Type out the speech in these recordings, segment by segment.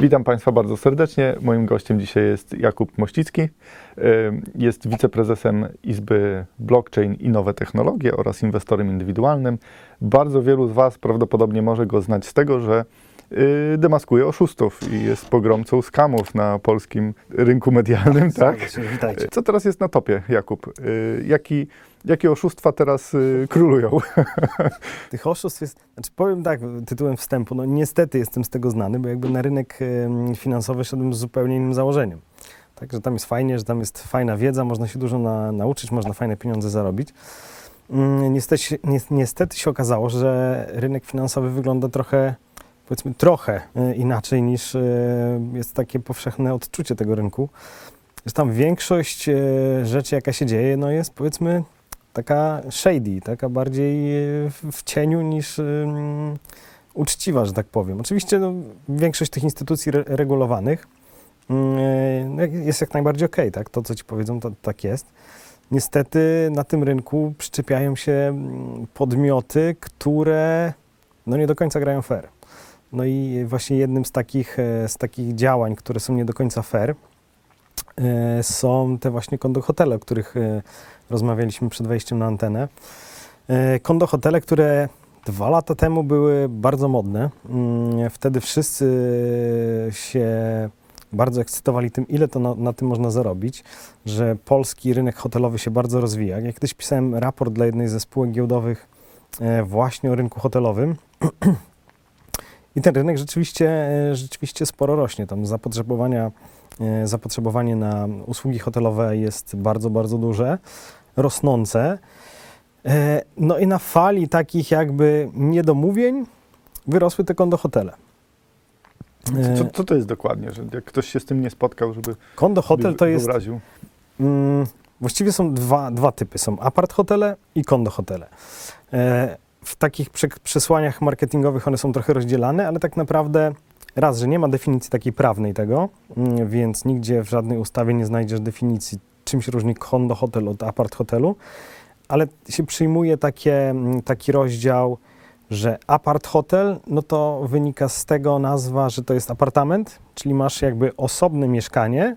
Witam Państwa bardzo serdecznie. Moim gościem dzisiaj jest Jakub Mościcki. Jest wiceprezesem Izby Blockchain i Nowe Technologie oraz inwestorem indywidualnym. Bardzo wielu z Was prawdopodobnie może go znać z tego, że demaskuje oszustów i jest pogromcą skamów na polskim rynku medialnym, tak? Co teraz jest na topie, Jakub? Y, Jaki, jakie oszustwa teraz y, królują? Tych oszustw jest, znaczy powiem tak, tytułem wstępu, no niestety jestem z tego znany, bo jakby na rynek finansowy szedłem z zupełnie innym założeniem. Także tam jest fajnie, że tam jest fajna wiedza, można się dużo na, nauczyć, można fajne pieniądze zarobić. Mm, Niestety, niestety się okazało, że rynek finansowy wygląda trochę, powiedzmy trochę e, inaczej niż e, jest takie powszechne odczucie tego rynku. Że tam większość e, rzeczy, jaka się dzieje, no jest powiedzmy taka shady, taka bardziej w- cieniu niż uczciwa, że tak powiem. Oczywiście no, większość tych instytucji re regulowanych mm, no, jest jak najbardziej okej, tak? To, co ci powiedzą, to tak jest. Niestety na tym rynku przyczepiają się mm, podmioty, które no, nie do końca grają fair. No i właśnie jednym z takich, e, z takich działań, które są nie do końca fair, e, są te właśnie kondohotele, o których e, rozmawialiśmy przed wejściem na antenę. Kondohotele, które dwa lata temu były bardzo modne. Mm, Wtedy wszyscy się bardzo ekscytowali tym, ile to na, na tym można zarobić, że polski rynek hotelowy się bardzo rozwija. Ja kiedyś pisałem raport dla jednej ze spółek giełdowych właśnie o rynku hotelowym. I ten rynek rzeczywiście, e, rzeczywiście sporo rośnie. Tam zapotrzebowania, e, zapotrzebowanie na usługi hotelowe jest bardzo, bardzo duże, rosnące. E, No i na fali takich jakby niedomówień wyrosły te kondohotele. E, Co, co to jest dokładnie? Że jak ktoś się z tym nie spotkał, żeby Kondo hotel to jest wyobraził? Mm, właściwie są dwa, dwa typy. Są apart hotele i kondo hotele. E, w takich prze, przesłaniach marketingowych one są trochę rozdzielane, ale tak naprawdę raz, że nie ma definicji takiej prawnej tego, mm, więc nigdzie w żadnej ustawie nie znajdziesz definicji, czym się różni kondo hotel od apart hotelu, ale się przyjmuje takie, mm, taki rozdział, że apart hotel, no to wynika z tego nazwa, że to jest apartament, czyli masz jakby osobne mieszkanie,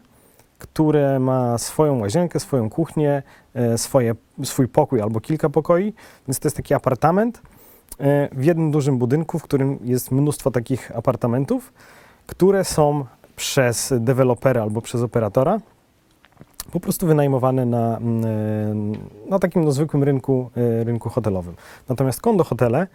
które ma swoją łazienkę, swoją kuchnię, e, swoje, swój pokój albo kilka pokoi, więc to jest taki apartament e, w jednym dużym budynku, w którym jest mnóstwo takich apartamentów, które są przez dewelopera albo przez operatora po prostu wynajmowane na, mm, e, na takim no, zwykłym rynku, rynku hotelowym. Natomiast kondo hotele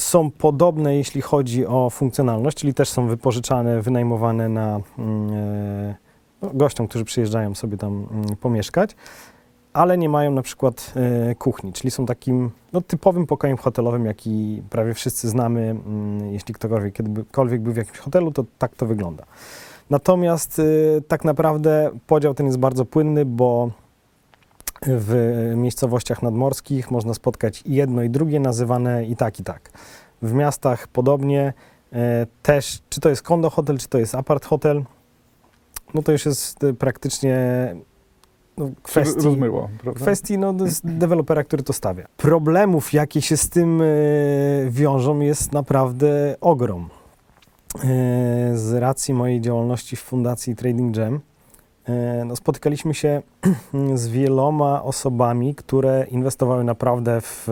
są podobne, jeśli chodzi o funkcjonalność, czyli też są wypożyczane, wynajmowane na mm, e, no, gościom, którzy przyjeżdżają sobie tam mm, pomieszkać, ale nie mają na przykład e, kuchni, czyli są takim no, typowym pokojem hotelowym, jaki prawie wszyscy znamy. mm, Jeśli ktokolwiek kiedykolwiek był w jakimś hotelu, to tak to wygląda. Natomiast e, tak naprawdę podział ten jest bardzo płynny, bo w miejscowościach nadmorskich można spotkać i jedno i drugie nazywane i tak i tak. W miastach podobnie e, też, czy to jest kondo hotel, czy to jest apart hotel, no to już jest e, praktycznie no, kwestii, rozmyło, prawda? kwestii no, dewelopera, który to stawia. Problemów, jakie się z tym e, wiążą, jest naprawdę ogrom. Z racji mojej działalności w Fundacji Trading Jam, no, spotykaliśmy się z wieloma osobami, które inwestowały naprawdę w,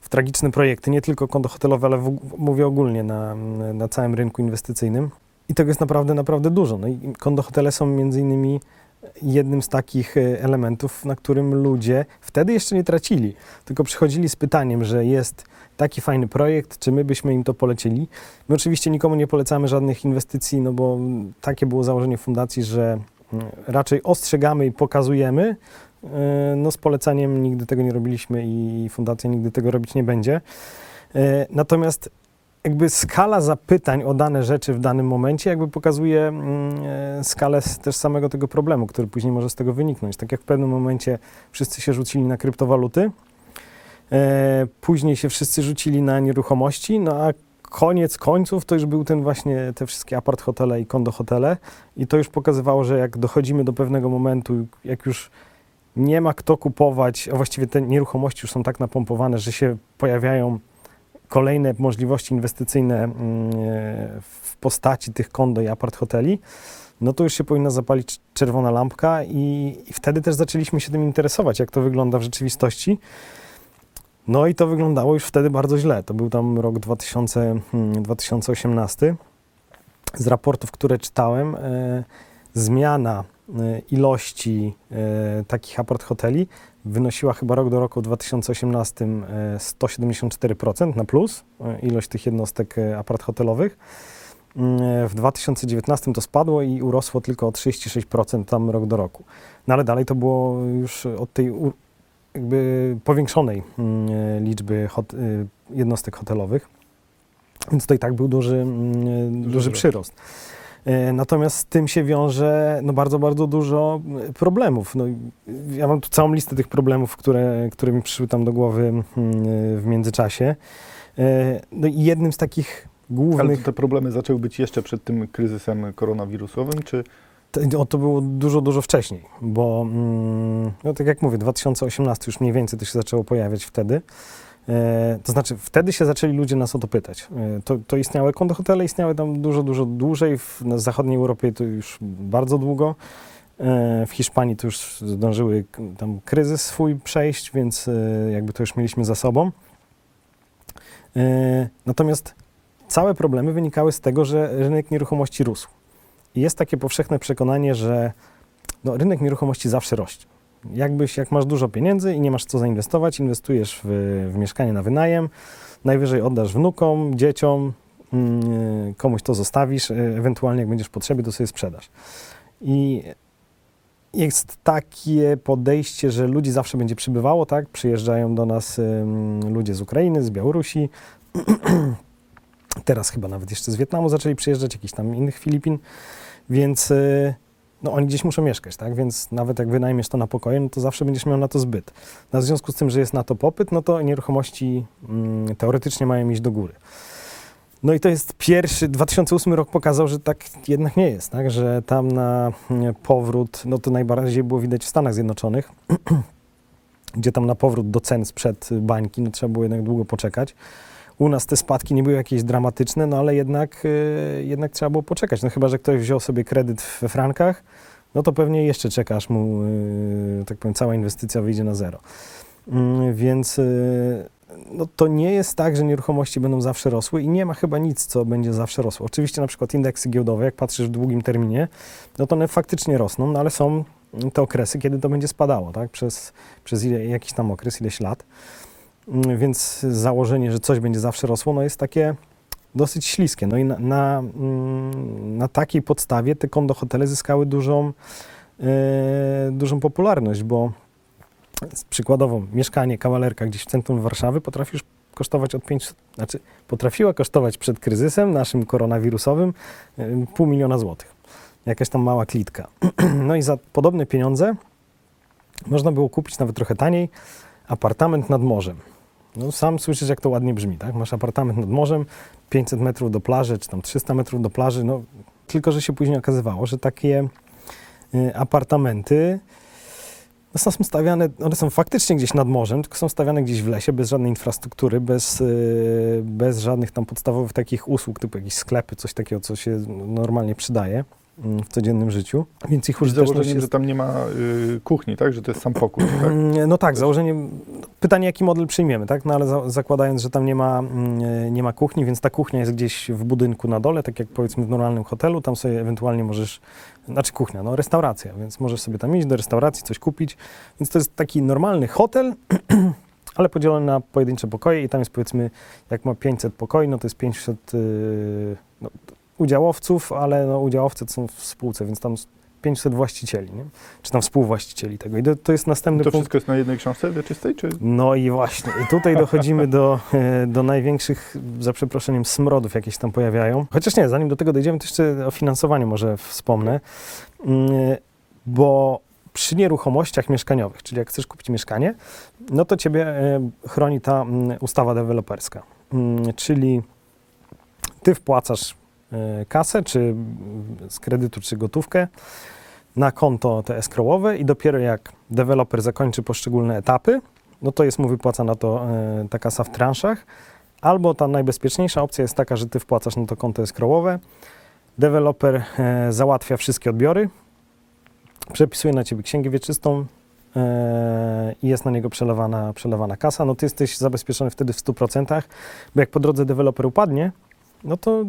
w tragiczne projekty, nie tylko konto hotelowe, ale w, mówię ogólnie na, na całym rynku inwestycyjnym. I tego jest naprawdę, naprawdę dużo. No i kondo hotele są między innymi jednym z takich e, elementów, na którym ludzie wtedy jeszcze nie tracili, tylko przychodzili z pytaniem, że jest taki fajny projekt, czy my byśmy im to polecili. My oczywiście nikomu nie polecamy żadnych inwestycji, no bo takie było założenie fundacji, że raczej ostrzegamy i pokazujemy. E, No z polecaniem nigdy tego nie robiliśmy i fundacja nigdy tego robić nie będzie. E, Natomiast jakby skala zapytań o dane rzeczy w danym momencie jakby pokazuje mm, e, skalę też samego tego problemu, który później może z tego wyniknąć. Tak jak w pewnym momencie wszyscy się rzucili na kryptowaluty, później się wszyscy rzucili na nieruchomości, no a koniec końców to już był ten właśnie, te wszystkie apart hotele i kondo hotele i to już pokazywało, że jak dochodzimy do pewnego momentu, jak już nie ma kto kupować, a właściwie te nieruchomości już są tak napompowane, że się pojawiają kolejne możliwości inwestycyjne mm, w postaci tych kondo i apart hoteli, no to już się powinna zapalić czerwona lampka i, i wtedy też zaczęliśmy się tym interesować, jak to wygląda w rzeczywistości. No i to wyglądało już wtedy bardzo źle. To był tam rok 2000, hmm, 2018. Z raportów, które czytałem, e, zmiana e, ilości e, takich apart hoteli wynosiła chyba rok do roku w 2018 e, 174% na plus, e, ilość tych jednostek e, hotelowych. Mm, W 2019 to spadło i urosło tylko o 36% tam rok do roku. No ale dalej to było już od tej jakby powiększonej mm, e, liczby hot, y, jednostek hotelowych. Więc to i tak był duży, mm, duży wzrost. przyrost. E, Natomiast z tym się wiąże no, bardzo, bardzo dużo e, problemów. No, ja mam tu całą listę tych problemów, które, które mi przyszły tam do głowy mm, w międzyczasie. E, No i jednym z takich Ale głównych... to te problemy zaczęły być jeszcze przed tym kryzysem koronawirusowym, czy To, o, to było dużo, dużo wcześniej, bo mm, no, tak jak mówię, 2018 już mniej więcej to się zaczęło pojawiać wtedy. E, to znaczy, wtedy się zaczęli ludzie nas o to pytać. E, to, to istniały kondo hotele, istniały tam dużo, dużo dłużej. W zachodniej Europie to już bardzo długo. E, w Hiszpanii to już zdążyły tam kryzys swój przejść, więc jakby to już mieliśmy za sobą. Natomiast całe problemy wynikały z tego, że rynek nieruchomości rósł. Jest takie powszechne przekonanie, że no, rynek nieruchomości zawsze rośnie. Jakbyś, jak masz dużo pieniędzy i nie masz co zainwestować, inwestujesz w, w mieszkanie na wynajem, najwyżej oddasz wnukom, dzieciom, mm, komuś to zostawisz, e, ewentualnie jak będziesz w potrzebie, to sobie sprzedasz. I jest takie podejście, że ludzi zawsze będzie przybywało, tak? Przyjeżdżają do nas ym, ludzie z Ukrainy, z Białorusi, teraz chyba nawet jeszcze z Wietnamu zaczęli przyjeżdżać, jakichś tam innych Filipin, więc y, no, oni gdzieś muszą mieszkać, tak? Więc nawet jak wynajmiesz to na pokoje, no to zawsze będziesz miał na to zbyt. No, w związku z tym, że jest na to popyt, no to nieruchomości mm, teoretycznie mają iść do góry. No i to jest pierwszy, 2008 rok pokazał, że tak jednak nie jest, tak? Że tam na mm, powrót, no to najbardziej było widać w Stanach Zjednoczonych, gdzie tam na powrót do cen sprzed bańki, no trzeba było jednak długo poczekać. U nas te spadki nie były jakieś dramatyczne, no ale jednak, y, jednak trzeba było poczekać. No chyba, że ktoś wziął sobie kredyt we frankach, no to pewnie jeszcze czeka, aż mu, y, tak powiem, cała inwestycja wyjdzie na zero. Mm, Więc y, no to nie jest tak, że nieruchomości będą zawsze rosły i nie ma chyba nic, co będzie zawsze rosło. Oczywiście na przykład indeksy giełdowe, jak patrzysz w długim terminie, no to one faktycznie rosną, no ale są te okresy, kiedy to będzie spadało, tak? Przez, przez ile, jakiś tam okres, ileś lat. Mm, Więc założenie, że coś będzie zawsze rosło, no jest takie dosyć śliskie. No i na, na, mm, na takiej podstawie te kondo hotele zyskały dużą, e, dużą popularność, bo przykładowo mieszkanie, kawalerka gdzieś w centrum Warszawy potrafi już kosztować od 500, znaczy potrafiła kosztować przed kryzysem naszym koronawirusowym e, pół miliona złotych. Jakaś tam mała klitka. No i za podobne pieniądze można było kupić nawet trochę taniej apartament nad morzem. No sam słyszysz, jak to ładnie brzmi, tak? Masz apartament nad morzem, 500 metrów do plaży, czy tam 300 metrów do plaży, no tylko, że się później okazywało, że takie y, apartamenty no, są stawiane, one są faktycznie gdzieś nad morzem, tylko są stawiane gdzieś w lesie, bez żadnej infrastruktury, bez, y, bez żadnych tam podstawowych takich usług, typu jakieś sklepy, coś takiego, co się normalnie przydaje w codziennym życiu, więc ich użyteczność jest że tam nie ma y, kuchni, tak? Że to jest sam pokój, tak? Mm, No tak, założeniem, pytanie jaki model przyjmiemy, tak? No ale za, zakładając, że tam nie ma, mm, nie ma kuchni, więc ta kuchnia jest gdzieś w budynku na dole, tak jak powiedzmy w normalnym hotelu, tam sobie ewentualnie możesz, znaczy kuchnia, no restauracja, więc możesz sobie tam iść do restauracji, coś kupić, więc to jest taki normalny hotel, ale podzielony na pojedyncze pokoje i tam jest powiedzmy, jak ma 500 pokoi, no to jest 500 yy, no, udziałowców, ale no, udziałowcy to są w spółce, więc tam 500 właścicieli, nie? czy tam współwłaścicieli tego. I to, to jest następny To punkt. wszystko jest na jednej książce wieczystej, czy? No i właśnie, i tutaj dochodzimy do, e, do największych, za przeproszeniem, smrodów, jakieś się tam pojawiają. Chociaż nie, zanim do tego dojdziemy, to jeszcze o finansowaniu może wspomnę, Mm, bo przy nieruchomościach mieszkaniowych, czyli jak chcesz kupić mieszkanie, no to ciebie e, chroni ta mm, ustawa deweloperska, Mm, czyli ty wpłacasz kasę, czy z kredytu, czy gotówkę, na konto te escrowowe i dopiero jak deweloper zakończy poszczególne etapy, no to jest mu wypłacana to e, ta kasa w transzach. Albo ta najbezpieczniejsza opcja jest taka, że ty wpłacasz na to konto escrowowe, deweloper e, załatwia wszystkie odbiory, przepisuje na ciebie księgę wieczystą e, i jest na niego przelewana, przelewana kasa, no ty jesteś zabezpieczony wtedy w 100%, bo jak po drodze deweloper upadnie, no to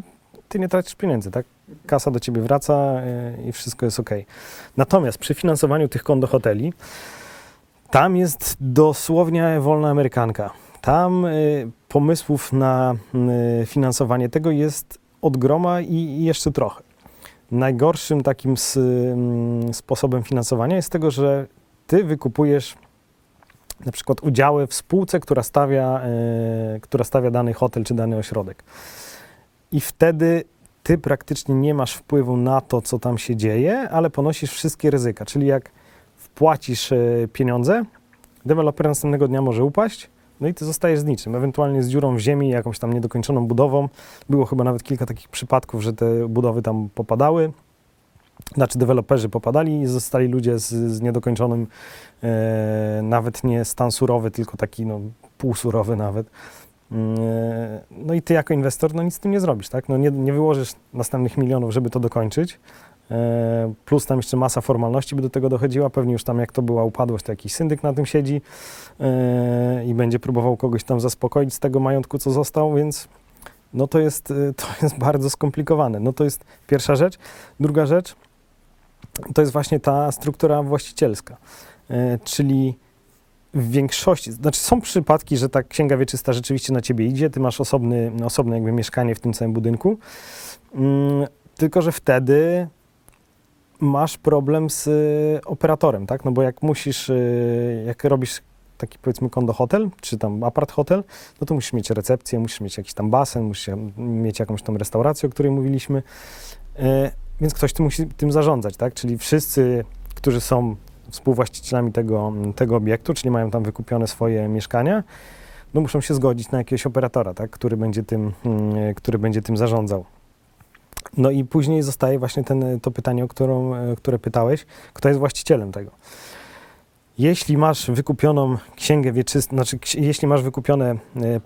ty nie tracisz pieniędzy, tak? Kasa do ciebie wraca e, i wszystko jest ok. Natomiast przy finansowaniu tych kont do hoteli, tam jest dosłownie wolna amerykanka. Tam y, pomysłów na y, finansowanie tego jest od groma i, jeszcze trochę. Najgorszym takim sposobem finansowania jest tego, że ty wykupujesz na przykład udziały w spółce, która stawia, która stawia dany hotel czy dany ośrodek. I wtedy ty praktycznie nie masz wpływu na to, co tam się dzieje, ale ponosisz wszystkie ryzyka. Czyli jak wpłacisz e, pieniądze, deweloper następnego dnia może upaść, no i ty zostajesz z niczym, ewentualnie z dziurą w ziemi, jakąś tam niedokończoną budową. Było chyba nawet kilka takich przypadków, że te budowy tam popadały. Znaczy deweloperzy popadali i zostali ludzie z, z niedokończonym, e, nawet nie stan surowy, tylko taki no, półsurowy nawet. Mm, e, No i ty jako inwestor no nic z tym nie zrobisz, tak? No nie, nie wyłożysz następnych milionów, żeby to dokończyć. E, Plus tam jeszcze masa formalności by do tego dochodziła. Pewnie już tam jak to była upadłość, to jakiś syndyk na tym siedzi e, i będzie próbował kogoś tam zaspokoić z tego majątku, co został, więc no to jest, to jest bardzo skomplikowane. No to jest pierwsza rzecz. Druga rzecz to jest właśnie ta struktura właścicielska, czyli w większości, znaczy są przypadki, że ta księga wieczysta rzeczywiście na ciebie idzie, ty masz osobny, osobne jakby mieszkanie w tym samym budynku, Mm, tylko że wtedy masz problem z y, operatorem, tak? No bo jak musisz, y, jak robisz taki powiedzmy kondo hotel, czy tam apart hotel, no to musisz mieć recepcję, musisz mieć jakiś tam basen, musisz mieć jakąś tam restaurację, o której mówiliśmy, Y, więc ktoś tym musi tym zarządzać, tak? Czyli wszyscy, którzy są współwłaścicielami tego, tego obiektu, czyli mają tam wykupione swoje mieszkania, no muszą się zgodzić na jakiegoś operatora, tak? który, będzie tym, mm, który będzie tym zarządzał. No i później zostaje właśnie ten, to pytanie, o którą, które pytałeś, kto jest właścicielem tego. Jeśli masz wykupioną księgę wieczystą, znaczy jeśli masz wykupione e,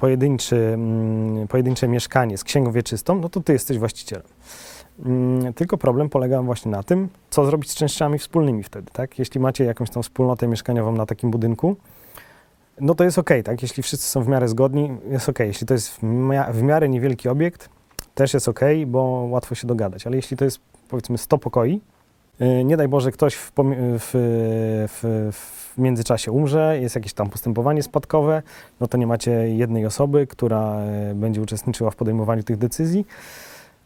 mm, pojedyncze mieszkanie z księgą wieczystą, no to ty jesteś właścicielem. Mm, Tylko problem polega właśnie na tym, co zrobić z częściami wspólnymi wtedy, tak? Jeśli macie jakąś tą wspólnotę mieszkaniową na takim budynku, no to jest ok, tak? Jeśli wszyscy są w miarę zgodni, jest ok. Jeśli to jest w, mia- w miarę niewielki obiekt, też jest ok, bo łatwo się dogadać. Ale jeśli to jest powiedzmy 100 pokoi, yy, nie daj Boże, ktoś w, w, w, w międzyczasie umrze, jest jakieś tam postępowanie spadkowe, no to nie macie jednej osoby, która e, będzie uczestniczyła w podejmowaniu tych decyzji,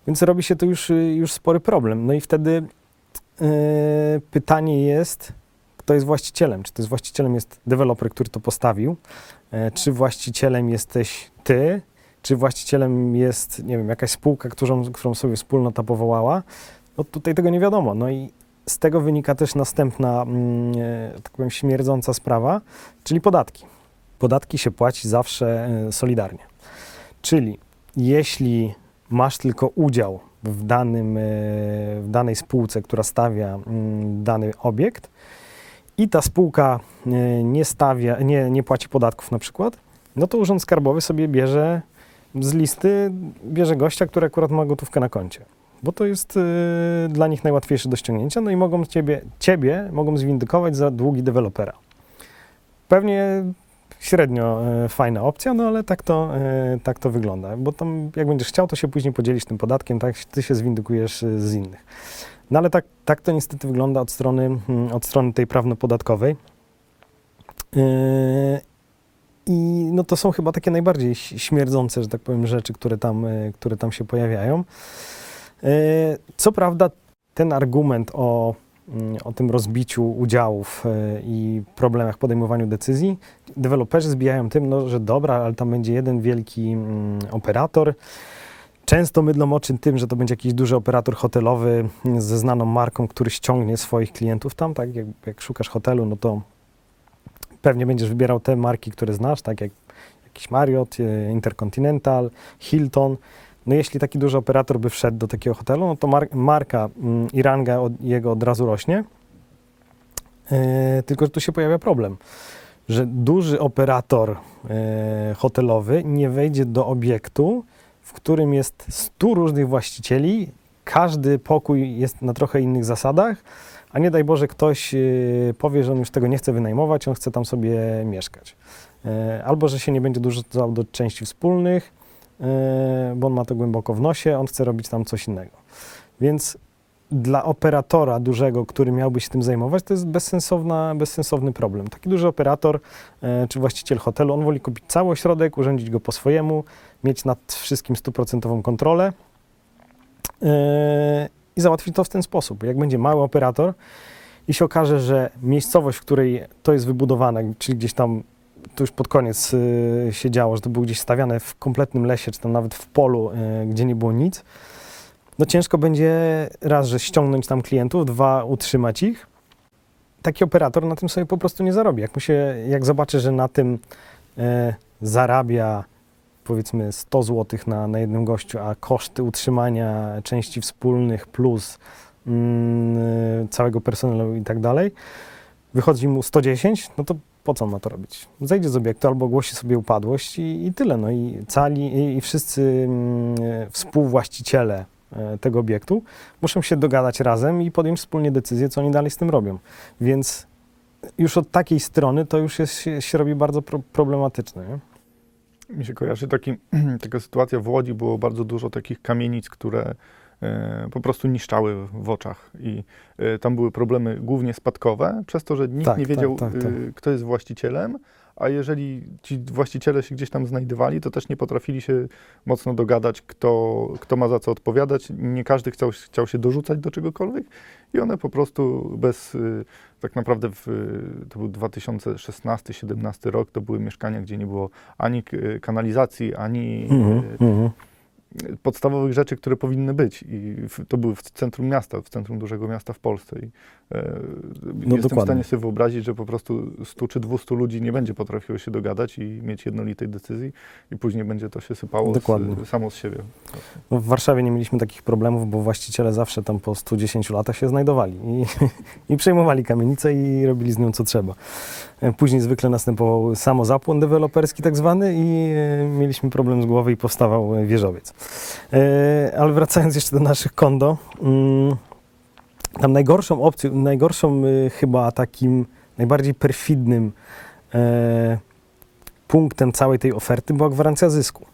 więc robi się to już, y, już spory problem. No i wtedy yy, pytanie jest, kto jest właścicielem? Czy to jest właścicielem jest deweloper, który to postawił? E, Czy właścicielem jesteś ty? Czy właścicielem jest, nie wiem, jakaś spółka, którą, którą sobie wspólnota powołała? No tutaj tego nie wiadomo. No i z tego wynika też następna, e, tak powiem, śmierdząca sprawa, czyli podatki. Podatki się płaci zawsze e, solidarnie. Czyli jeśli masz tylko udział w, danym, e, w danej spółce, która stawia mm, dany obiekt i ta spółka e, nie stawia, nie, nie płaci podatków na przykład, no to Urząd Skarbowy sobie bierze z listy, bierze gościa, który akurat ma gotówkę na koncie. Bo to jest e, dla nich najłatwiejsze do ściągnięcia, no i mogą ciebie, ciebie mogą zwindykować za długi dewelopera. Pewnie średnio e, fajna opcja, no ale tak to, e, tak to wygląda. Bo tam jak będziesz chciał, to się później podzielisz tym podatkiem, tak ty się zwindykujesz e, z innych. No ale tak, tak to niestety wygląda od strony, mm, od strony tej prawno-podatkowej. I no to są chyba takie najbardziej śmierdzące, że tak powiem, rzeczy, które tam, które tam się pojawiają. Co prawda ten argument o, o tym rozbiciu udziałów e, i problemach w podejmowaniu decyzji, deweloperzy zbijają tym, no, że dobra, ale tam będzie jeden wielki mm, operator. Często mydlą oczy tym, że to będzie jakiś duży operator hotelowy mm, ze znaną marką, który ściągnie swoich klientów tam, tak? Jak, jak szukasz hotelu, no to pewnie będziesz wybierał te marki, które znasz, tak jak jakiś Marriott, e, Intercontinental, Hilton. No jeśli taki duży operator by wszedł do takiego hotelu, no to mar- marka mm, i ranga od, jego od razu rośnie. E, tylko, że tu się pojawia problem, że duży operator e, hotelowy nie wejdzie do obiektu, w którym jest 100 różnych właścicieli, każdy pokój jest na trochę innych zasadach, a nie daj Boże ktoś e, powie, że on już tego nie chce wynajmować, on chce tam sobie mieszkać. Albo, że się nie będzie dorzucał do części wspólnych, bo on ma to głęboko w nosie, on chce robić tam coś innego. Więc dla operatora dużego, który miałby się tym zajmować, to jest bezsensowna, bezsensowny problem. Taki duży operator e, czy właściciel hotelu, on woli kupić cały ośrodek, urządzić go po swojemu, mieć nad wszystkim stuprocentową kontrolę e, i załatwić to w ten sposób. Jak będzie mały operator i się okaże, że miejscowość, w której to jest wybudowane, czyli gdzieś tam to już pod koniec y, się działo, że to było gdzieś stawiane w kompletnym lesie, czy tam nawet w polu, y, gdzie nie było nic, no ciężko będzie raz, że ściągnąć tam klientów, dwa, utrzymać ich. Taki operator na tym sobie po prostu nie zarobi. Jak, mu się, jak zobaczy, że na tym e, zarabia powiedzmy 100 zł na, na jednym gościu, a koszty utrzymania części wspólnych plus mm, e, całego personelu i tak dalej, wychodzi mu 110, no to po co on ma to robić? Zejdzie z obiektu albo ogłosi sobie upadłość i, i tyle. No i cali i, i wszyscy mm, e, współwłaściciele e, tego obiektu muszą się dogadać razem i podjąć wspólnie decyzję, co oni dalej z tym robią. Więc już od takiej strony to już jest, się, się robi bardzo pro, problematyczne. Nie? Mi się kojarzy taki, taka sytuacja w Łodzi, było bardzo dużo takich kamienic, które po prostu niszczały w oczach i e, tam były problemy głównie spadkowe, przez to, że nikt Tak, nie tak, wiedział, tak, tak. e, kto jest właścicielem, a jeżeli ci właściciele się gdzieś tam znajdowali, to też nie potrafili się mocno dogadać, kto, kto ma za co odpowiadać. Nie każdy chciał, chciał się dorzucać do czegokolwiek i one po prostu bez, y, tak naprawdę w, y, to był 2016-17 rok, to były mieszkania, gdzie nie było ani kanalizacji, ani y, mhm. Podstawowych rzeczy, które powinny być. I w, to były w centrum miasta, w centrum dużego miasta w Polsce. I, e, jestem w dokładnie. stanie sobie wyobrazić, że po prostu 100 czy 200 ludzi nie będzie potrafiło się dogadać i mieć jednolitej decyzji i później będzie to się sypało z, samo z siebie. No w Warszawie nie mieliśmy takich problemów, bo właściciele zawsze tam po 110 latach się znajdowali i, i przejmowali kamienicę i robili z nią co trzeba. E, Później zwykle następował samozapłon deweloperski tak zwany i e, mieliśmy problem z głowy i powstawał e, wieżowiec. E, Ale wracając jeszcze do naszych kondo, mm, tam najgorszą opcją, najgorszą e, chyba takim najbardziej perfidnym e, punktem całej tej oferty była gwarancja zysku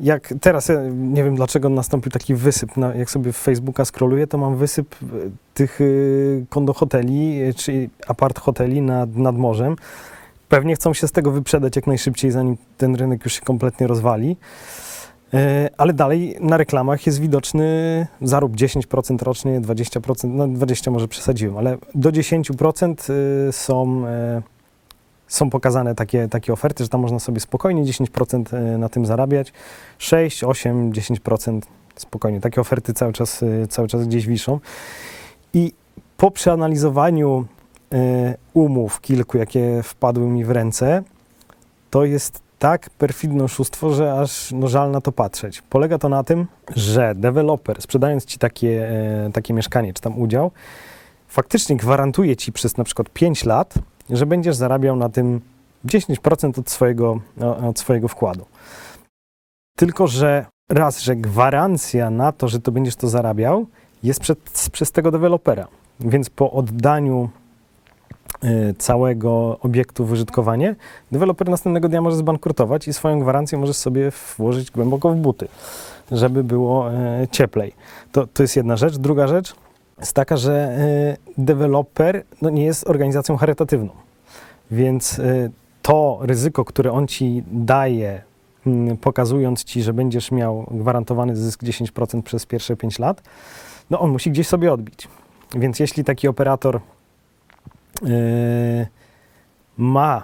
jak teraz, ja nie wiem dlaczego nastąpił taki wysyp, jak sobie w Facebooka scrolluję, to mam wysyp e, tych y, kondo hoteli, y, czy apart hoteli nad, nad morzem. Pewnie chcą się z tego wyprzedać jak najszybciej, zanim ten rynek już się kompletnie rozwali. E, Ale dalej na reklamach jest widoczny zarób 10% rocznie, 20%, no 20 może przesadziłem, ale do 10% y, są, e, są pokazane takie, takie oferty, że tam można sobie spokojnie 10% e, na tym zarabiać. 6, 8, 10% spokojnie. Takie oferty cały czas, y, cały czas gdzieś wiszą. I po przeanalizowaniu umów kilku, jakie wpadły mi w ręce, to jest tak perfidne oszustwo, że aż no, żal na to patrzeć. Polega to na tym, że deweloper, sprzedając ci takie, e, takie mieszkanie czy tam udział, faktycznie gwarantuje ci przez na przykład 5 lat, że będziesz zarabiał na tym 10% od swojego, od swojego wkładu. Tylko, że raz, że gwarancja na to, że to będziesz to zarabiał, jest przed, przez tego dewelopera. Więc po oddaniu całego obiektu w użytkowanie, deweloper następnego dnia może zbankrutować i swoją gwarancję możesz sobie włożyć głęboko w buty, żeby było e, cieplej. To, to jest jedna rzecz. Druga rzecz jest taka, że e, deweloper no, nie jest organizacją charytatywną. Więc e, to ryzyko, które on ci daje, mm, pokazując ci, że będziesz miał gwarantowany zysk 10% przez pierwsze 5 lat, no on musi gdzieś sobie odbić. Więc jeśli taki operator ma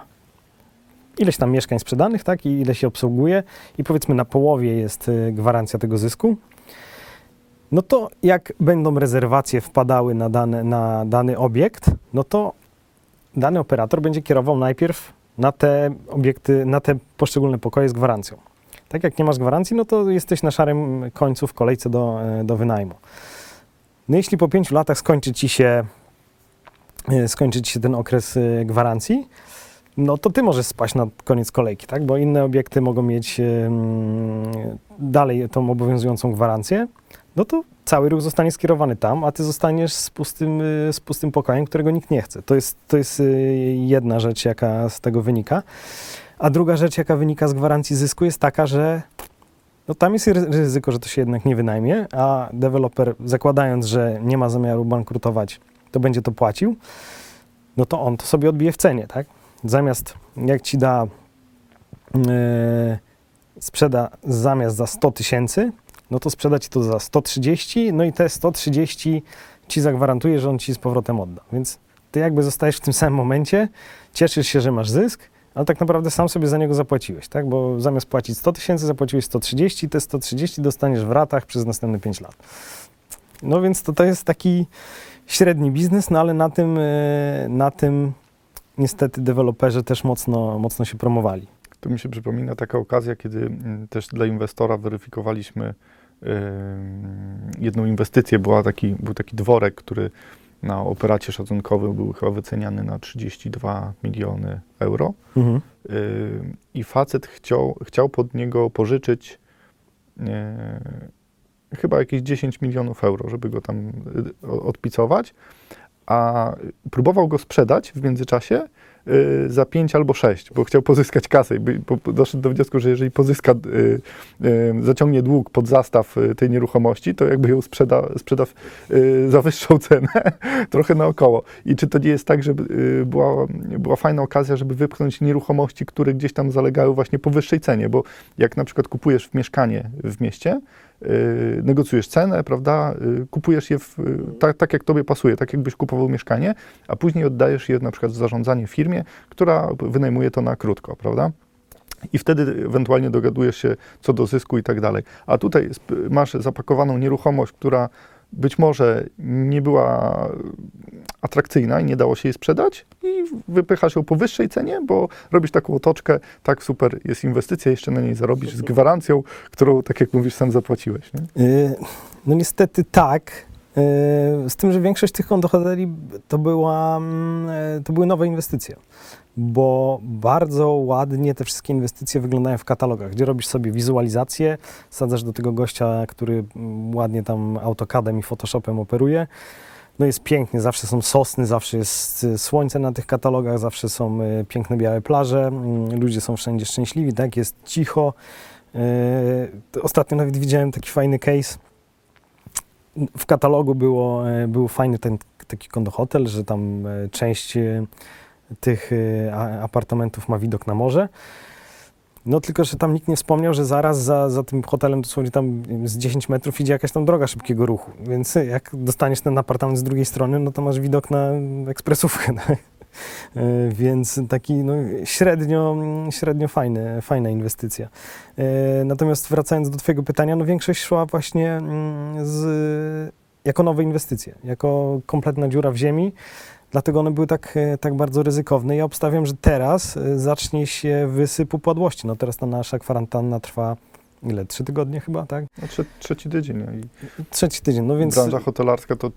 ileś tam mieszkań sprzedanych, tak, i ile się obsługuje, i powiedzmy na połowie jest y, gwarancja tego zysku, no to jak będą rezerwacje wpadały na, dane, na dany obiekt, no to dany operator będzie kierował najpierw na te obiekty, na te poszczególne pokoje z gwarancją. Tak jak nie masz gwarancji, no to jesteś na szarym końcu w kolejce do, e, do wynajmu. No jeśli po pięciu latach skończy ci się, e, skończy ci się ten okres e, gwarancji, no to ty możesz spaść na koniec kolejki, tak? Bo inne obiekty mogą mieć dalej tą obowiązującą gwarancję, no to cały ruch zostanie skierowany tam, a ty zostaniesz z pustym, y, z pustym pokojem, którego nikt nie chce. To jest, to jest jedna rzecz, jaka z tego wynika. A druga rzecz, jaka wynika z gwarancji zysku, jest taka, że no tam jest ry- ryzyko, że to się jednak nie wynajmie, a deweloper zakładając, że nie ma zamiaru bankrutować, to będzie to płacił, no to on to sobie odbije w cenie, tak? Zamiast jak ci da, e, sprzeda zamiast za 100 tysięcy, no to sprzeda ci to za 130, no i te 130 ci zagwarantuje, że on ci z powrotem odda. Więc ty jakby zostajesz w tym samym momencie, cieszysz się, że masz zysk, ale tak naprawdę sam sobie za niego zapłaciłeś, tak? Bo zamiast płacić 100 tysięcy, zapłaciłeś 130, te 130 dostaniesz w ratach przez następne 5 lat. No więc to, to jest taki średni biznes, no ale na tym, e, na tym niestety deweloperzy też mocno, mocno się promowali. Tu mi się przypomina taka okazja, kiedy też dla inwestora weryfikowaliśmy ym, jedną inwestycję. Była taki, był taki dworek, który na operacie szacunkowym był chyba wyceniany na 32 miliony euro. Mhm. Ym, I facet chciał, chciał pod niego pożyczyć e, chyba jakieś 10 milionów euro, żeby go tam y, odpicować, a próbował go sprzedać w międzyczasie y, za 5 albo 6, bo chciał pozyskać kasę i doszedł do wniosku, że jeżeli pozyska, y, zaciągnie dług pod zastaw tej nieruchomości, to jakby ją sprzeda, sprzeda w, za wyższą cenę, trochę naokoło. I czy to nie jest tak, że była, była fajna okazja, żeby wypchnąć nieruchomości, które gdzieś tam zalegały właśnie po wyższej cenie, bo jak na przykład kupujesz mieszkanie w mieście, negocjujesz cenę, prawda, y, kupujesz je w, y, tak, tak, jak tobie pasuje, tak jakbyś kupował mieszkanie, a później oddajesz je na przykład w zarządzanie firmie, która wynajmuje to na krótko, prawda? I wtedy ewentualnie dogadujesz się co do zysku i tak dalej. A tutaj masz zapakowaną nieruchomość, która być może nie była atrakcyjna i nie dało się jej sprzedać i wypychasz ją po wyższej cenie, bo robisz taką otoczkę, tak super, jest inwestycja, jeszcze na niej zarobisz z gwarancją, którą, tak jak mówisz, sam zapłaciłeś. Nie? Y, No niestety tak. Y, Z tym, że większość tych kondohoteli to, była, mm, y, to były nowe inwestycje, bo bardzo ładnie te wszystkie inwestycje wyglądają w katalogach, gdzie robisz sobie wizualizację, sadzasz do tego gościa, który mm, ładnie tam AutoCADem i Photoshopem operuje. No jest pięknie, zawsze są sosny, zawsze jest y, słońce na tych katalogach, zawsze są y, piękne białe plaże, mm, ludzie są wszędzie szczęśliwi, tak, jest cicho. Y, Ostatnio nawet widziałem taki fajny case. W katalogu było, był fajny ten taki kondohotel, że tam część tych a- apartamentów ma widok na morze. No tylko, że tam nikt nie wspomniał, że zaraz za, za tym hotelem dosłownie tam z 10 metrów idzie jakaś tam droga szybkiego ruchu. Więc jak dostaniesz ten apartament z drugiej strony, no to masz widok na ekspresówkę. tak? E, Więc taki no, średnio, średnio fajny, fajna inwestycja. E, Natomiast wracając do Twojego pytania, no większość szła właśnie mm, z, jako nowe inwestycje, jako kompletna dziura w ziemi. Dlatego one były tak, e, tak bardzo ryzykowne. Ja obstawiam, że teraz e, zacznie się wysyp upadłości. No teraz ta nasza kwarantanna trwa ile? Trzy tygodnie chyba, tak? No, trze- trzeci tydzień. nie? I Trzeci tydzień, no więc... branża hotelarska to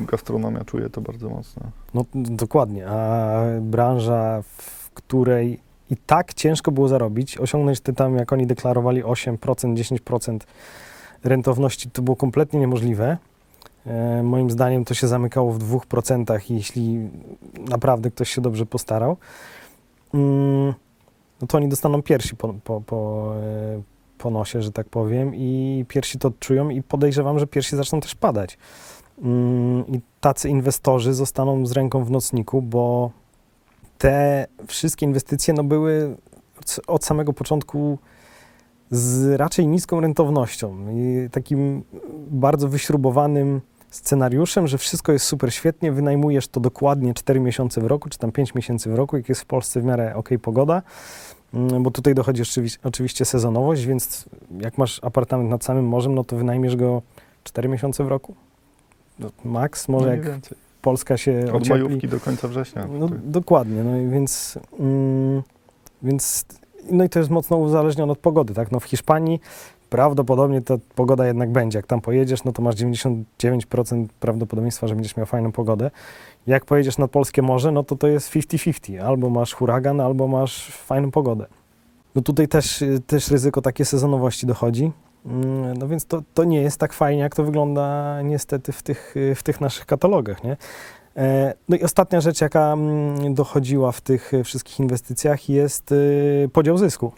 gastronomia czuje to bardzo mocno. No dokładnie, a branża, w której i tak ciężko było zarobić, osiągnąć te tam, jak oni deklarowali, 8%, 10% rentowności, to było kompletnie niemożliwe. E, moim zdaniem to się zamykało w 2%, jeśli naprawdę ktoś się dobrze postarał. Mm, no to oni dostaną piersi po, po, po, e, po nosie, że tak powiem, i piersi to odczują i podejrzewam, że piersi zaczną też padać. Mm, I tacy inwestorzy zostaną z ręką w nocniku, bo te wszystkie inwestycje no, były od- od samego początku z raczej niską rentownością i takim bardzo wyśrubowanym scenariuszem, że wszystko jest super świetnie, wynajmujesz to dokładnie 4 miesiące w roku, czy tam 5 miesięcy w roku, jak jest w Polsce w miarę ok pogoda, Mm, bo tutaj dochodzi oczywi- oczywiście sezonowość, więc jak masz apartament nad samym morzem, no to wynajmiesz go 4 miesiące w roku. No, Max, może no, jak mniej więcej. Polska się Od ociepli. majówki do końca września. No dokładnie, no i więc, mm, więc no i to jest mocno uzależnione od pogody, tak? No w Hiszpanii prawdopodobnie ta pogoda jednak będzie. Jak tam pojedziesz, no to masz 99% prawdopodobieństwa, że będziesz miał fajną pogodę. Jak pojedziesz nad polskie morze, no to to jest 50-50. Albo masz huragan, albo masz fajną pogodę. No tutaj też, też ryzyko takiej sezonowości dochodzi. Mm, No więc to, to nie jest tak fajnie, jak to wygląda niestety w tych, w tych naszych katalogach, nie? E, No i ostatnia rzecz, jaka mm, dochodziła w tych wszystkich inwestycjach jest y, podział zysku.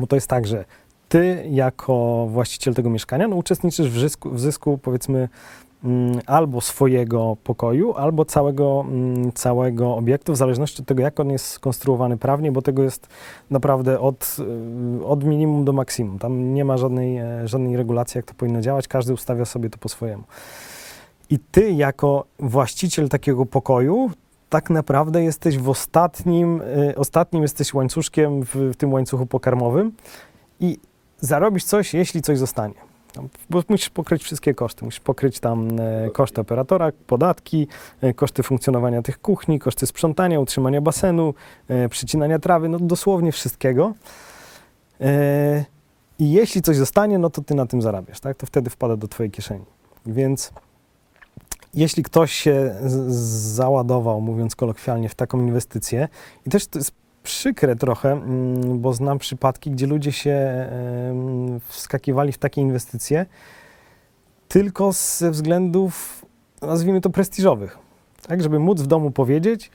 Bo to jest tak, że ty jako właściciel tego mieszkania no, uczestniczysz w zysku, w zysku powiedzmy mm, albo swojego pokoju, albo całego, mm, całego obiektu, w zależności od tego, jak on jest skonstruowany prawnie, bo tego jest naprawdę od, y, od minimum do maksimum. Tam nie ma żadnej, e, żadnej regulacji, jak to powinno działać. Każdy ustawia sobie to po swojemu. I ty, jako właściciel takiego pokoju, tak naprawdę jesteś w ostatnim, y, ostatnim jesteś łańcuszkiem w, w tym łańcuchu pokarmowym i zarobisz coś, jeśli coś zostanie. Bo musisz pokryć wszystkie koszty. Musisz pokryć tam e, koszty operatora, podatki, e, koszty funkcjonowania tych kuchni, koszty sprzątania, utrzymania basenu, e, przycinania trawy, no dosłownie wszystkiego. I jeśli coś zostanie, no to ty na tym zarabiasz, tak? To wtedy wpada do twojej kieszeni. Więc jeśli ktoś się załadował, mówiąc kolokwialnie, w taką inwestycję, i też to jest przykre trochę, mm, bo znam przypadki, gdzie ludzie się wskakiwali w takie inwestycje tylko ze względów, nazwijmy to, prestiżowych. Tak, żeby móc w domu powiedzieć,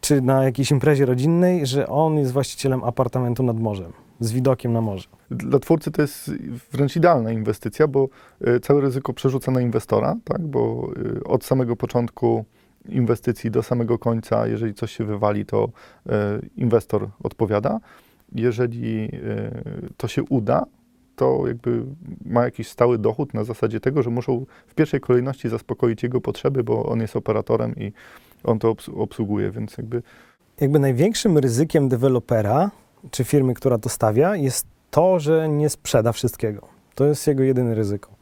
czy na jakiejś imprezie rodzinnej, że on jest właścicielem apartamentu nad morzem, z widokiem na morze. Dla twórcy to jest wręcz idealna inwestycja, bo y, całe ryzyko przerzuca na inwestora, tak? bo y, od samego początku inwestycji do samego końca, jeżeli coś się wywali, to y, inwestor odpowiada. Jeżeli y, to się uda, to jakby ma jakiś stały dochód na zasadzie tego, że muszą w pierwszej kolejności zaspokoić jego potrzeby, bo on jest operatorem i on to obs- obsługuje, więc jakby jakby największym ryzykiem dewelopera czy firmy, która to stawia, jest to, że nie sprzeda wszystkiego. To jest jego jedyne ryzyko.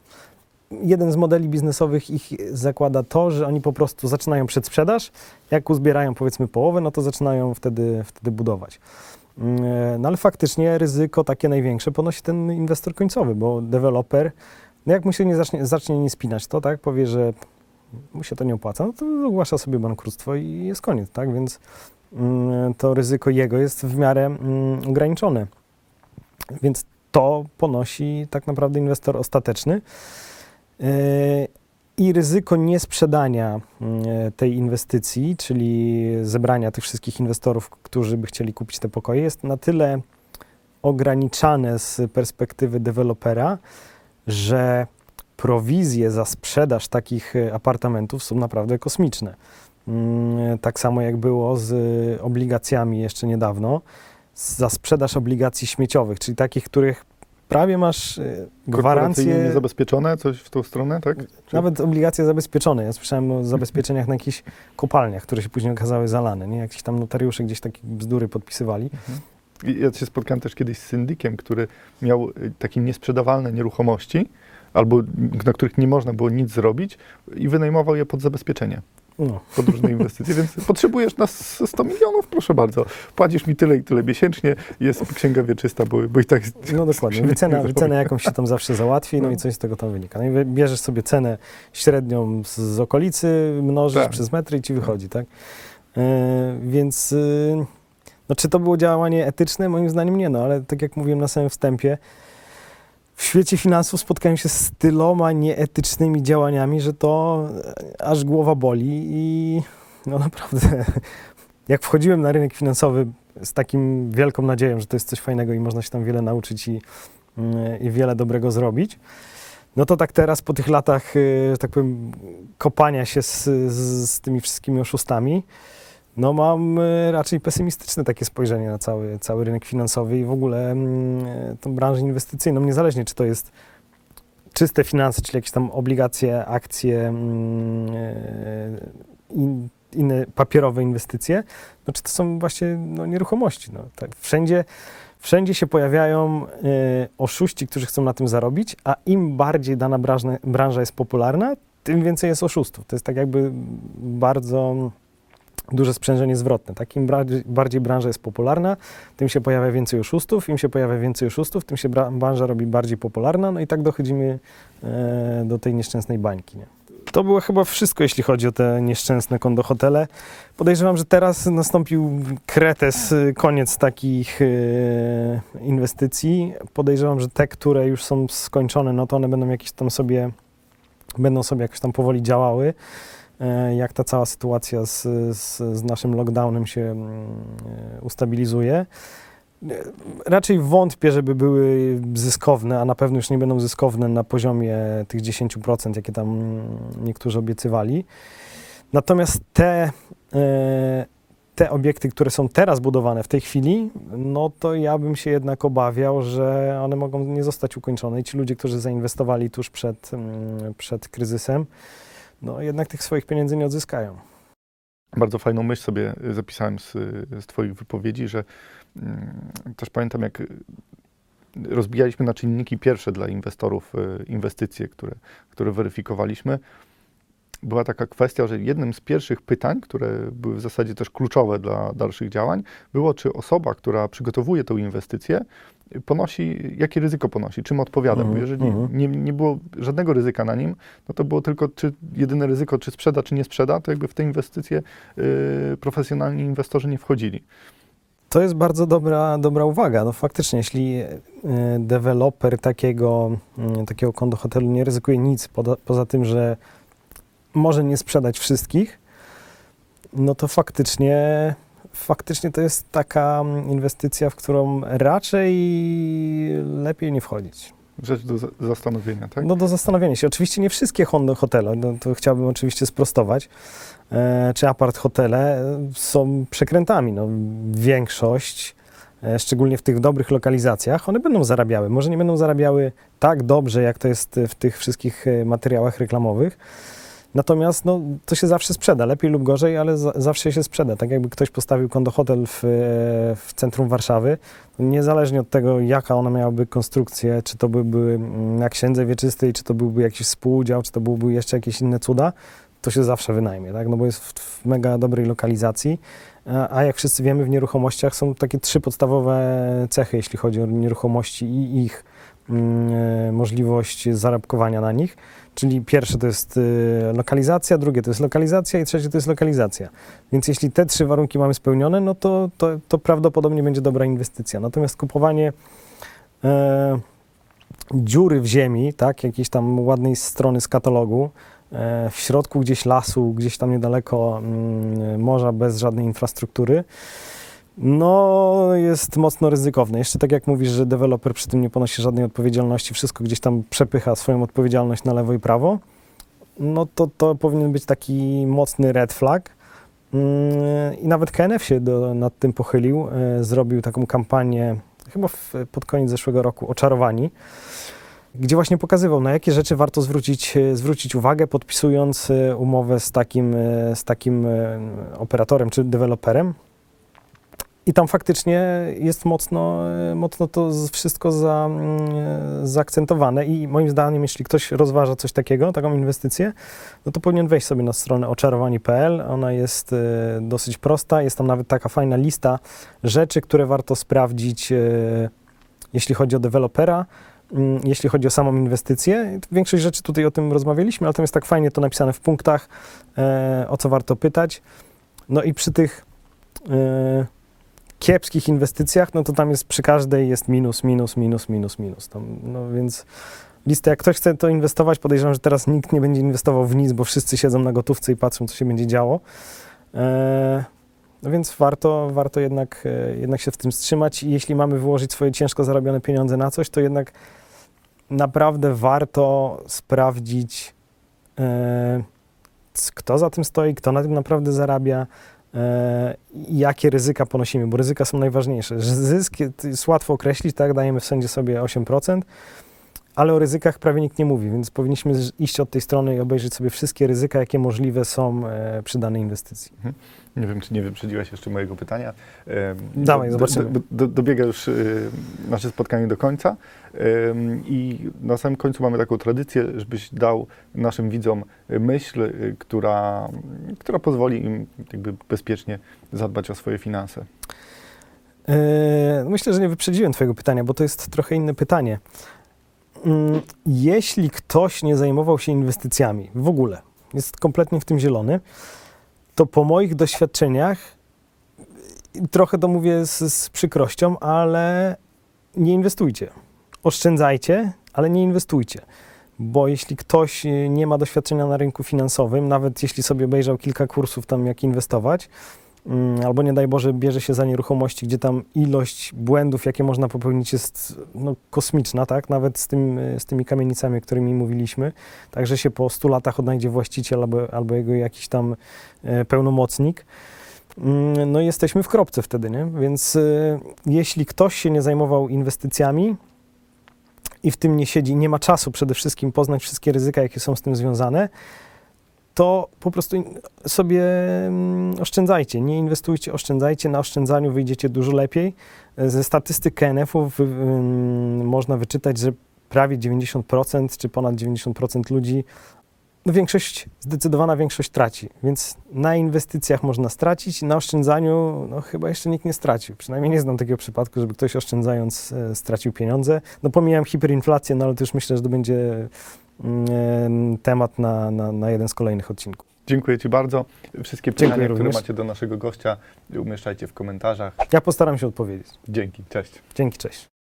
Jeden z modeli biznesowych ich zakłada to, że oni po prostu zaczynają przedsprzedaż, jak uzbierają powiedzmy połowę, no to zaczynają wtedy, wtedy budować. Mm, No ale faktycznie ryzyko takie największe ponosi ten inwestor końcowy, bo deweloper, no jak mu się nie zacznie, zacznie nie spinać, to tak powie, że mu się to nie opłaca, no to ogłasza sobie bankructwo i jest koniec, tak? Więc mm, to ryzyko jego jest w miarę mm, ograniczone. Więc to ponosi tak naprawdę inwestor ostateczny. I ryzyko niesprzedania yy, tej inwestycji, czyli zebrania tych wszystkich inwestorów, którzy by chcieli kupić te pokoje, jest na tyle ograniczane z perspektywy dewelopera, że prowizje za sprzedaż takich e, apartamentów są naprawdę kosmiczne. Mm, Tak samo jak było z y, obligacjami jeszcze niedawno, za sprzedaż obligacji śmieciowych, czyli takich, których prawie masz y, gwarancję, niezabezpieczone, coś w tą stronę, tak? Czy- nawet obligacje zabezpieczone. Ja słyszałem o zabezpieczeniach na jakichś kopalniach, które się później okazały zalane. Nie? Jakieś tam notariusze gdzieś takie bzdury podpisywali. I Ja się spotkałem też kiedyś z syndykiem, który miał y, takie niesprzedawalne nieruchomości, albo na których nie można było nic zrobić i wynajmował je pod zabezpieczenie, No. pod różne inwestycje, więc potrzebujesz nas 100 milionów, proszę bardzo, płacisz mi tyle i tyle miesięcznie, jest księga wieczysta, bo, bo i tak... No dokładnie. Wycena, wycena jakąś się tam zawsze załatwi, no i coś z tego tam wynika. No i bierzesz sobie cenę średnią z, z okolicy, mnożysz Tak. przez metry i ci wychodzi, tak? E, więc y, no, czy to było działanie etyczne? Moim zdaniem nie, no ale tak jak mówiłem na samym wstępie, w świecie finansów spotkałem się z tyloma nieetycznymi działaniami, że to e, aż głowa boli i no naprawdę, jak wchodziłem na rynek finansowy z takim wielką nadzieją, że to jest coś fajnego i można się tam wiele nauczyć i, mm, i wiele dobrego zrobić, no to tak teraz po tych latach, że tak powiem, kopania się z, z, z tymi wszystkimi oszustami, no mam y, raczej pesymistyczne takie spojrzenie na cały, cały rynek finansowy i w ogóle mm, tą branżę inwestycyjną, niezależnie czy to jest czyste finanse, czyli jakieś tam obligacje, akcje, mm, y, in, inne papierowe inwestycje, no czy to są właśnie no, nieruchomości. No, tak. wszędzie, wszędzie się pojawiają oszuści, którzy chcą na tym zarobić, a im bardziej dana branża, branża jest popularna, tym więcej jest oszustów. To jest tak jakby bardzo duże sprzężenie zwrotne. Tak? Im bardziej, branża jest popularna, tym się pojawia więcej oszustów, im się pojawia więcej oszustów, tym się bra- branża robi bardziej popularna, no i tak dochodzimy e, do tej nieszczęsnej bańki. Nie? To było chyba wszystko, jeśli chodzi o te nieszczęsne kondohotele. Podejrzewam, że teraz nastąpił kretes, y, koniec takich y, inwestycji. Podejrzewam, że te, które już są skończone, no to one będą jakieś tam sobie, będą sobie jakoś tam powoli działały. E, Jak ta cała sytuacja z, z, z naszym lockdownem się mm, e, ustabilizuje. E, Raczej wątpię, żeby były zyskowne, a na pewno już nie będą zyskowne na poziomie tych 10%, jakie tam niektórzy obiecywali. Natomiast te, te obiekty, które są teraz budowane w tej chwili, no to ja bym się jednak obawiał, że one mogą nie zostać ukończone i ci ludzie, którzy zainwestowali tuż przed, mm, przed kryzysem, no jednak tych swoich pieniędzy nie odzyskają. Bardzo fajną myśl sobie zapisałem z, z Twoich wypowiedzi, że mm, też pamiętam, jak rozbijaliśmy na czynniki pierwsze dla inwestorów y, inwestycje, które, które weryfikowaliśmy. Była taka kwestia, że jednym z pierwszych pytań, które były w zasadzie też kluczowe dla dalszych działań, było, czy osoba, która przygotowuje tę inwestycję, ponosi, jakie ryzyko ponosi, czym odpowiada. Bo Mhm, jeżeli mhm. nie, nie było żadnego ryzyka na nim, no to było tylko czy jedyne ryzyko, czy sprzeda, czy nie sprzeda, to jakby w te inwestycje y, profesjonalni inwestorzy nie wchodzili. To jest bardzo dobra, dobra uwaga. No faktycznie, jeśli e, deweloper takiego, mm, takiego kondo hotelu nie ryzykuje nic poza, poza tym, że może nie sprzedać wszystkich, no to faktycznie, faktycznie to jest taka mm, inwestycja, w którą raczej lepiej nie wchodzić. Rzecz do za- zastanowienia, tak? No do zastanowienia się. Oczywiście nie wszystkie hotele, no to chciałbym oczywiście sprostować, e, czy apart hotele e, są przekrętami. No, większość, e, szczególnie w tych dobrych lokalizacjach, one będą zarabiały. Może nie będą zarabiały tak dobrze, jak to jest w tych wszystkich e, materiałach reklamowych, Natomiast no, to się zawsze sprzeda, lepiej lub gorzej, ale za, zawsze się sprzeda. Tak jakby ktoś postawił kondohotel w, e, w centrum Warszawy, niezależnie od tego, jaka ona miałaby konstrukcję, czy to byłby mm, na księdze wieczystej, czy to byłby jakiś współudział, czy to byłby jeszcze jakieś inne cuda, to się zawsze wynajmie, tak? no bo jest w, w mega dobrej lokalizacji. A, jak wszyscy wiemy, w nieruchomościach są takie trzy podstawowe cechy, jeśli chodzi o nieruchomości i ich mm, e, możliwość zarobkowania na nich. Czyli pierwsze to jest y, lokalizacja, drugie to jest lokalizacja i trzecie to jest lokalizacja. Więc jeśli te trzy warunki mamy spełnione, no to, to, to prawdopodobnie będzie dobra inwestycja. Natomiast kupowanie e, dziury w ziemi, tak, jakiejś tam ładnej strony z katalogu, e, w środku gdzieś lasu, gdzieś tam niedaleko mm, morza, bez żadnej infrastruktury, no, jest mocno ryzykowne. Jeszcze tak jak mówisz, że deweloper przy tym nie ponosi żadnej odpowiedzialności, wszystko gdzieś tam przepycha swoją odpowiedzialność na lewo i prawo, no to to powinien być taki mocny red flag. Mm, I nawet KNF się do, nad tym pochylił, e, zrobił taką kampanię, chyba w, pod koniec zeszłego roku, Oczarowani, gdzie właśnie pokazywał, na jakie rzeczy warto zwrócić, e, zwrócić uwagę, podpisując e, umowę z takim, e, z takim operatorem czy deweloperem. I tam faktycznie jest mocno, mocno to wszystko za, mm, zaakcentowane i moim zdaniem, jeśli ktoś rozważa coś takiego, taką inwestycję, no to powinien wejść sobie na stronę oczarowani.pl. Ona jest dosyć prosta, jest tam nawet taka fajna lista rzeczy, które warto sprawdzić, jeśli chodzi o dewelopera, jeśli chodzi o samą inwestycję. Większość rzeczy tutaj o tym rozmawialiśmy, ale tam jest tak fajnie to napisane w punktach, e, o co warto pytać. No i przy tych e, kiepskich inwestycjach, no to tam jest przy każdej jest minus, minus, minus, minus, minus. Tam, no więc listę, jak ktoś chce to inwestować, podejrzewam, że teraz nikt nie będzie inwestował w nic, bo wszyscy siedzą na gotówce i patrzą, co się będzie działo. E, no więc warto, warto jednak, jednak się w tym wstrzymać i jeśli mamy wyłożyć swoje ciężko zarobione pieniądze na coś, to jednak naprawdę warto sprawdzić, e, kto za tym stoi, kto na tym naprawdę zarabia, e, jakie ryzyka ponosimy, bo ryzyka są najważniejsze. Zysk jest łatwo określić, tak, dajemy w sędzie sobie 8%, ale o ryzykach prawie nikt nie mówi, więc powinniśmy iść od tej strony i obejrzeć sobie wszystkie ryzyka, jakie możliwe są e, przy danej inwestycji. Nie wiem, czy nie wyprzedziłaś jeszcze mojego pytania. Dawaj, zobaczymy. Do, do, dobiega już nasze spotkanie do końca i na samym końcu mamy taką tradycję, żebyś dał naszym widzom myśl, y, która, która pozwoli im jakby bezpiecznie zadbać o swoje finanse. E, Myślę, że nie wyprzedziłem Twojego pytania, bo to jest trochę inne pytanie. Mm, Jeśli ktoś nie zajmował się inwestycjami w ogóle, jest kompletnie w tym zielony, to po moich doświadczeniach, trochę to mówię z, z przykrością, ale nie inwestujcie. Oszczędzajcie, ale nie inwestujcie. Bo jeśli ktoś y, nie ma doświadczenia na rynku finansowym, nawet jeśli sobie obejrzał kilka kursów tam, jak inwestować, albo nie daj Boże bierze się za nieruchomości, gdzie tam ilość błędów, jakie można popełnić jest no, kosmiczna, tak? Nawet z, tym, y, z tymi kamienicami, o którymi mówiliśmy. Także się po 100 latach odnajdzie właściciel albo, albo jego jakiś tam e, pełnomocnik. Mm, No jesteśmy w kropce wtedy, nie? Więc y, jeśli ktoś się nie zajmował inwestycjami i w tym nie siedzi, nie ma czasu przede wszystkim poznać wszystkie ryzyka, jakie są z tym związane, to po prostu sobie mm, oszczędzajcie, nie inwestujcie, oszczędzajcie. Na oszczędzaniu wyjdziecie dużo lepiej. Ze statystyk KNF-u wy, ym, można wyczytać, że prawie 90% czy ponad 90% ludzi, no większość, zdecydowana większość traci. Więc na inwestycjach można stracić, na oszczędzaniu no chyba jeszcze nikt nie stracił. Przynajmniej nie znam takiego przypadku, żeby ktoś oszczędzając e, stracił pieniądze. No pomijam hiperinflację, no ale to już myślę, że to będzie mm, temat na, na, na jeden z kolejnych odcinków. Dziękuję Ci bardzo. Wszystkie Dziękuję pytania, które również. macie do naszego gościa, umieszczajcie w komentarzach. Ja postaram się odpowiedzieć. Dzięki, cześć. Dzięki, cześć.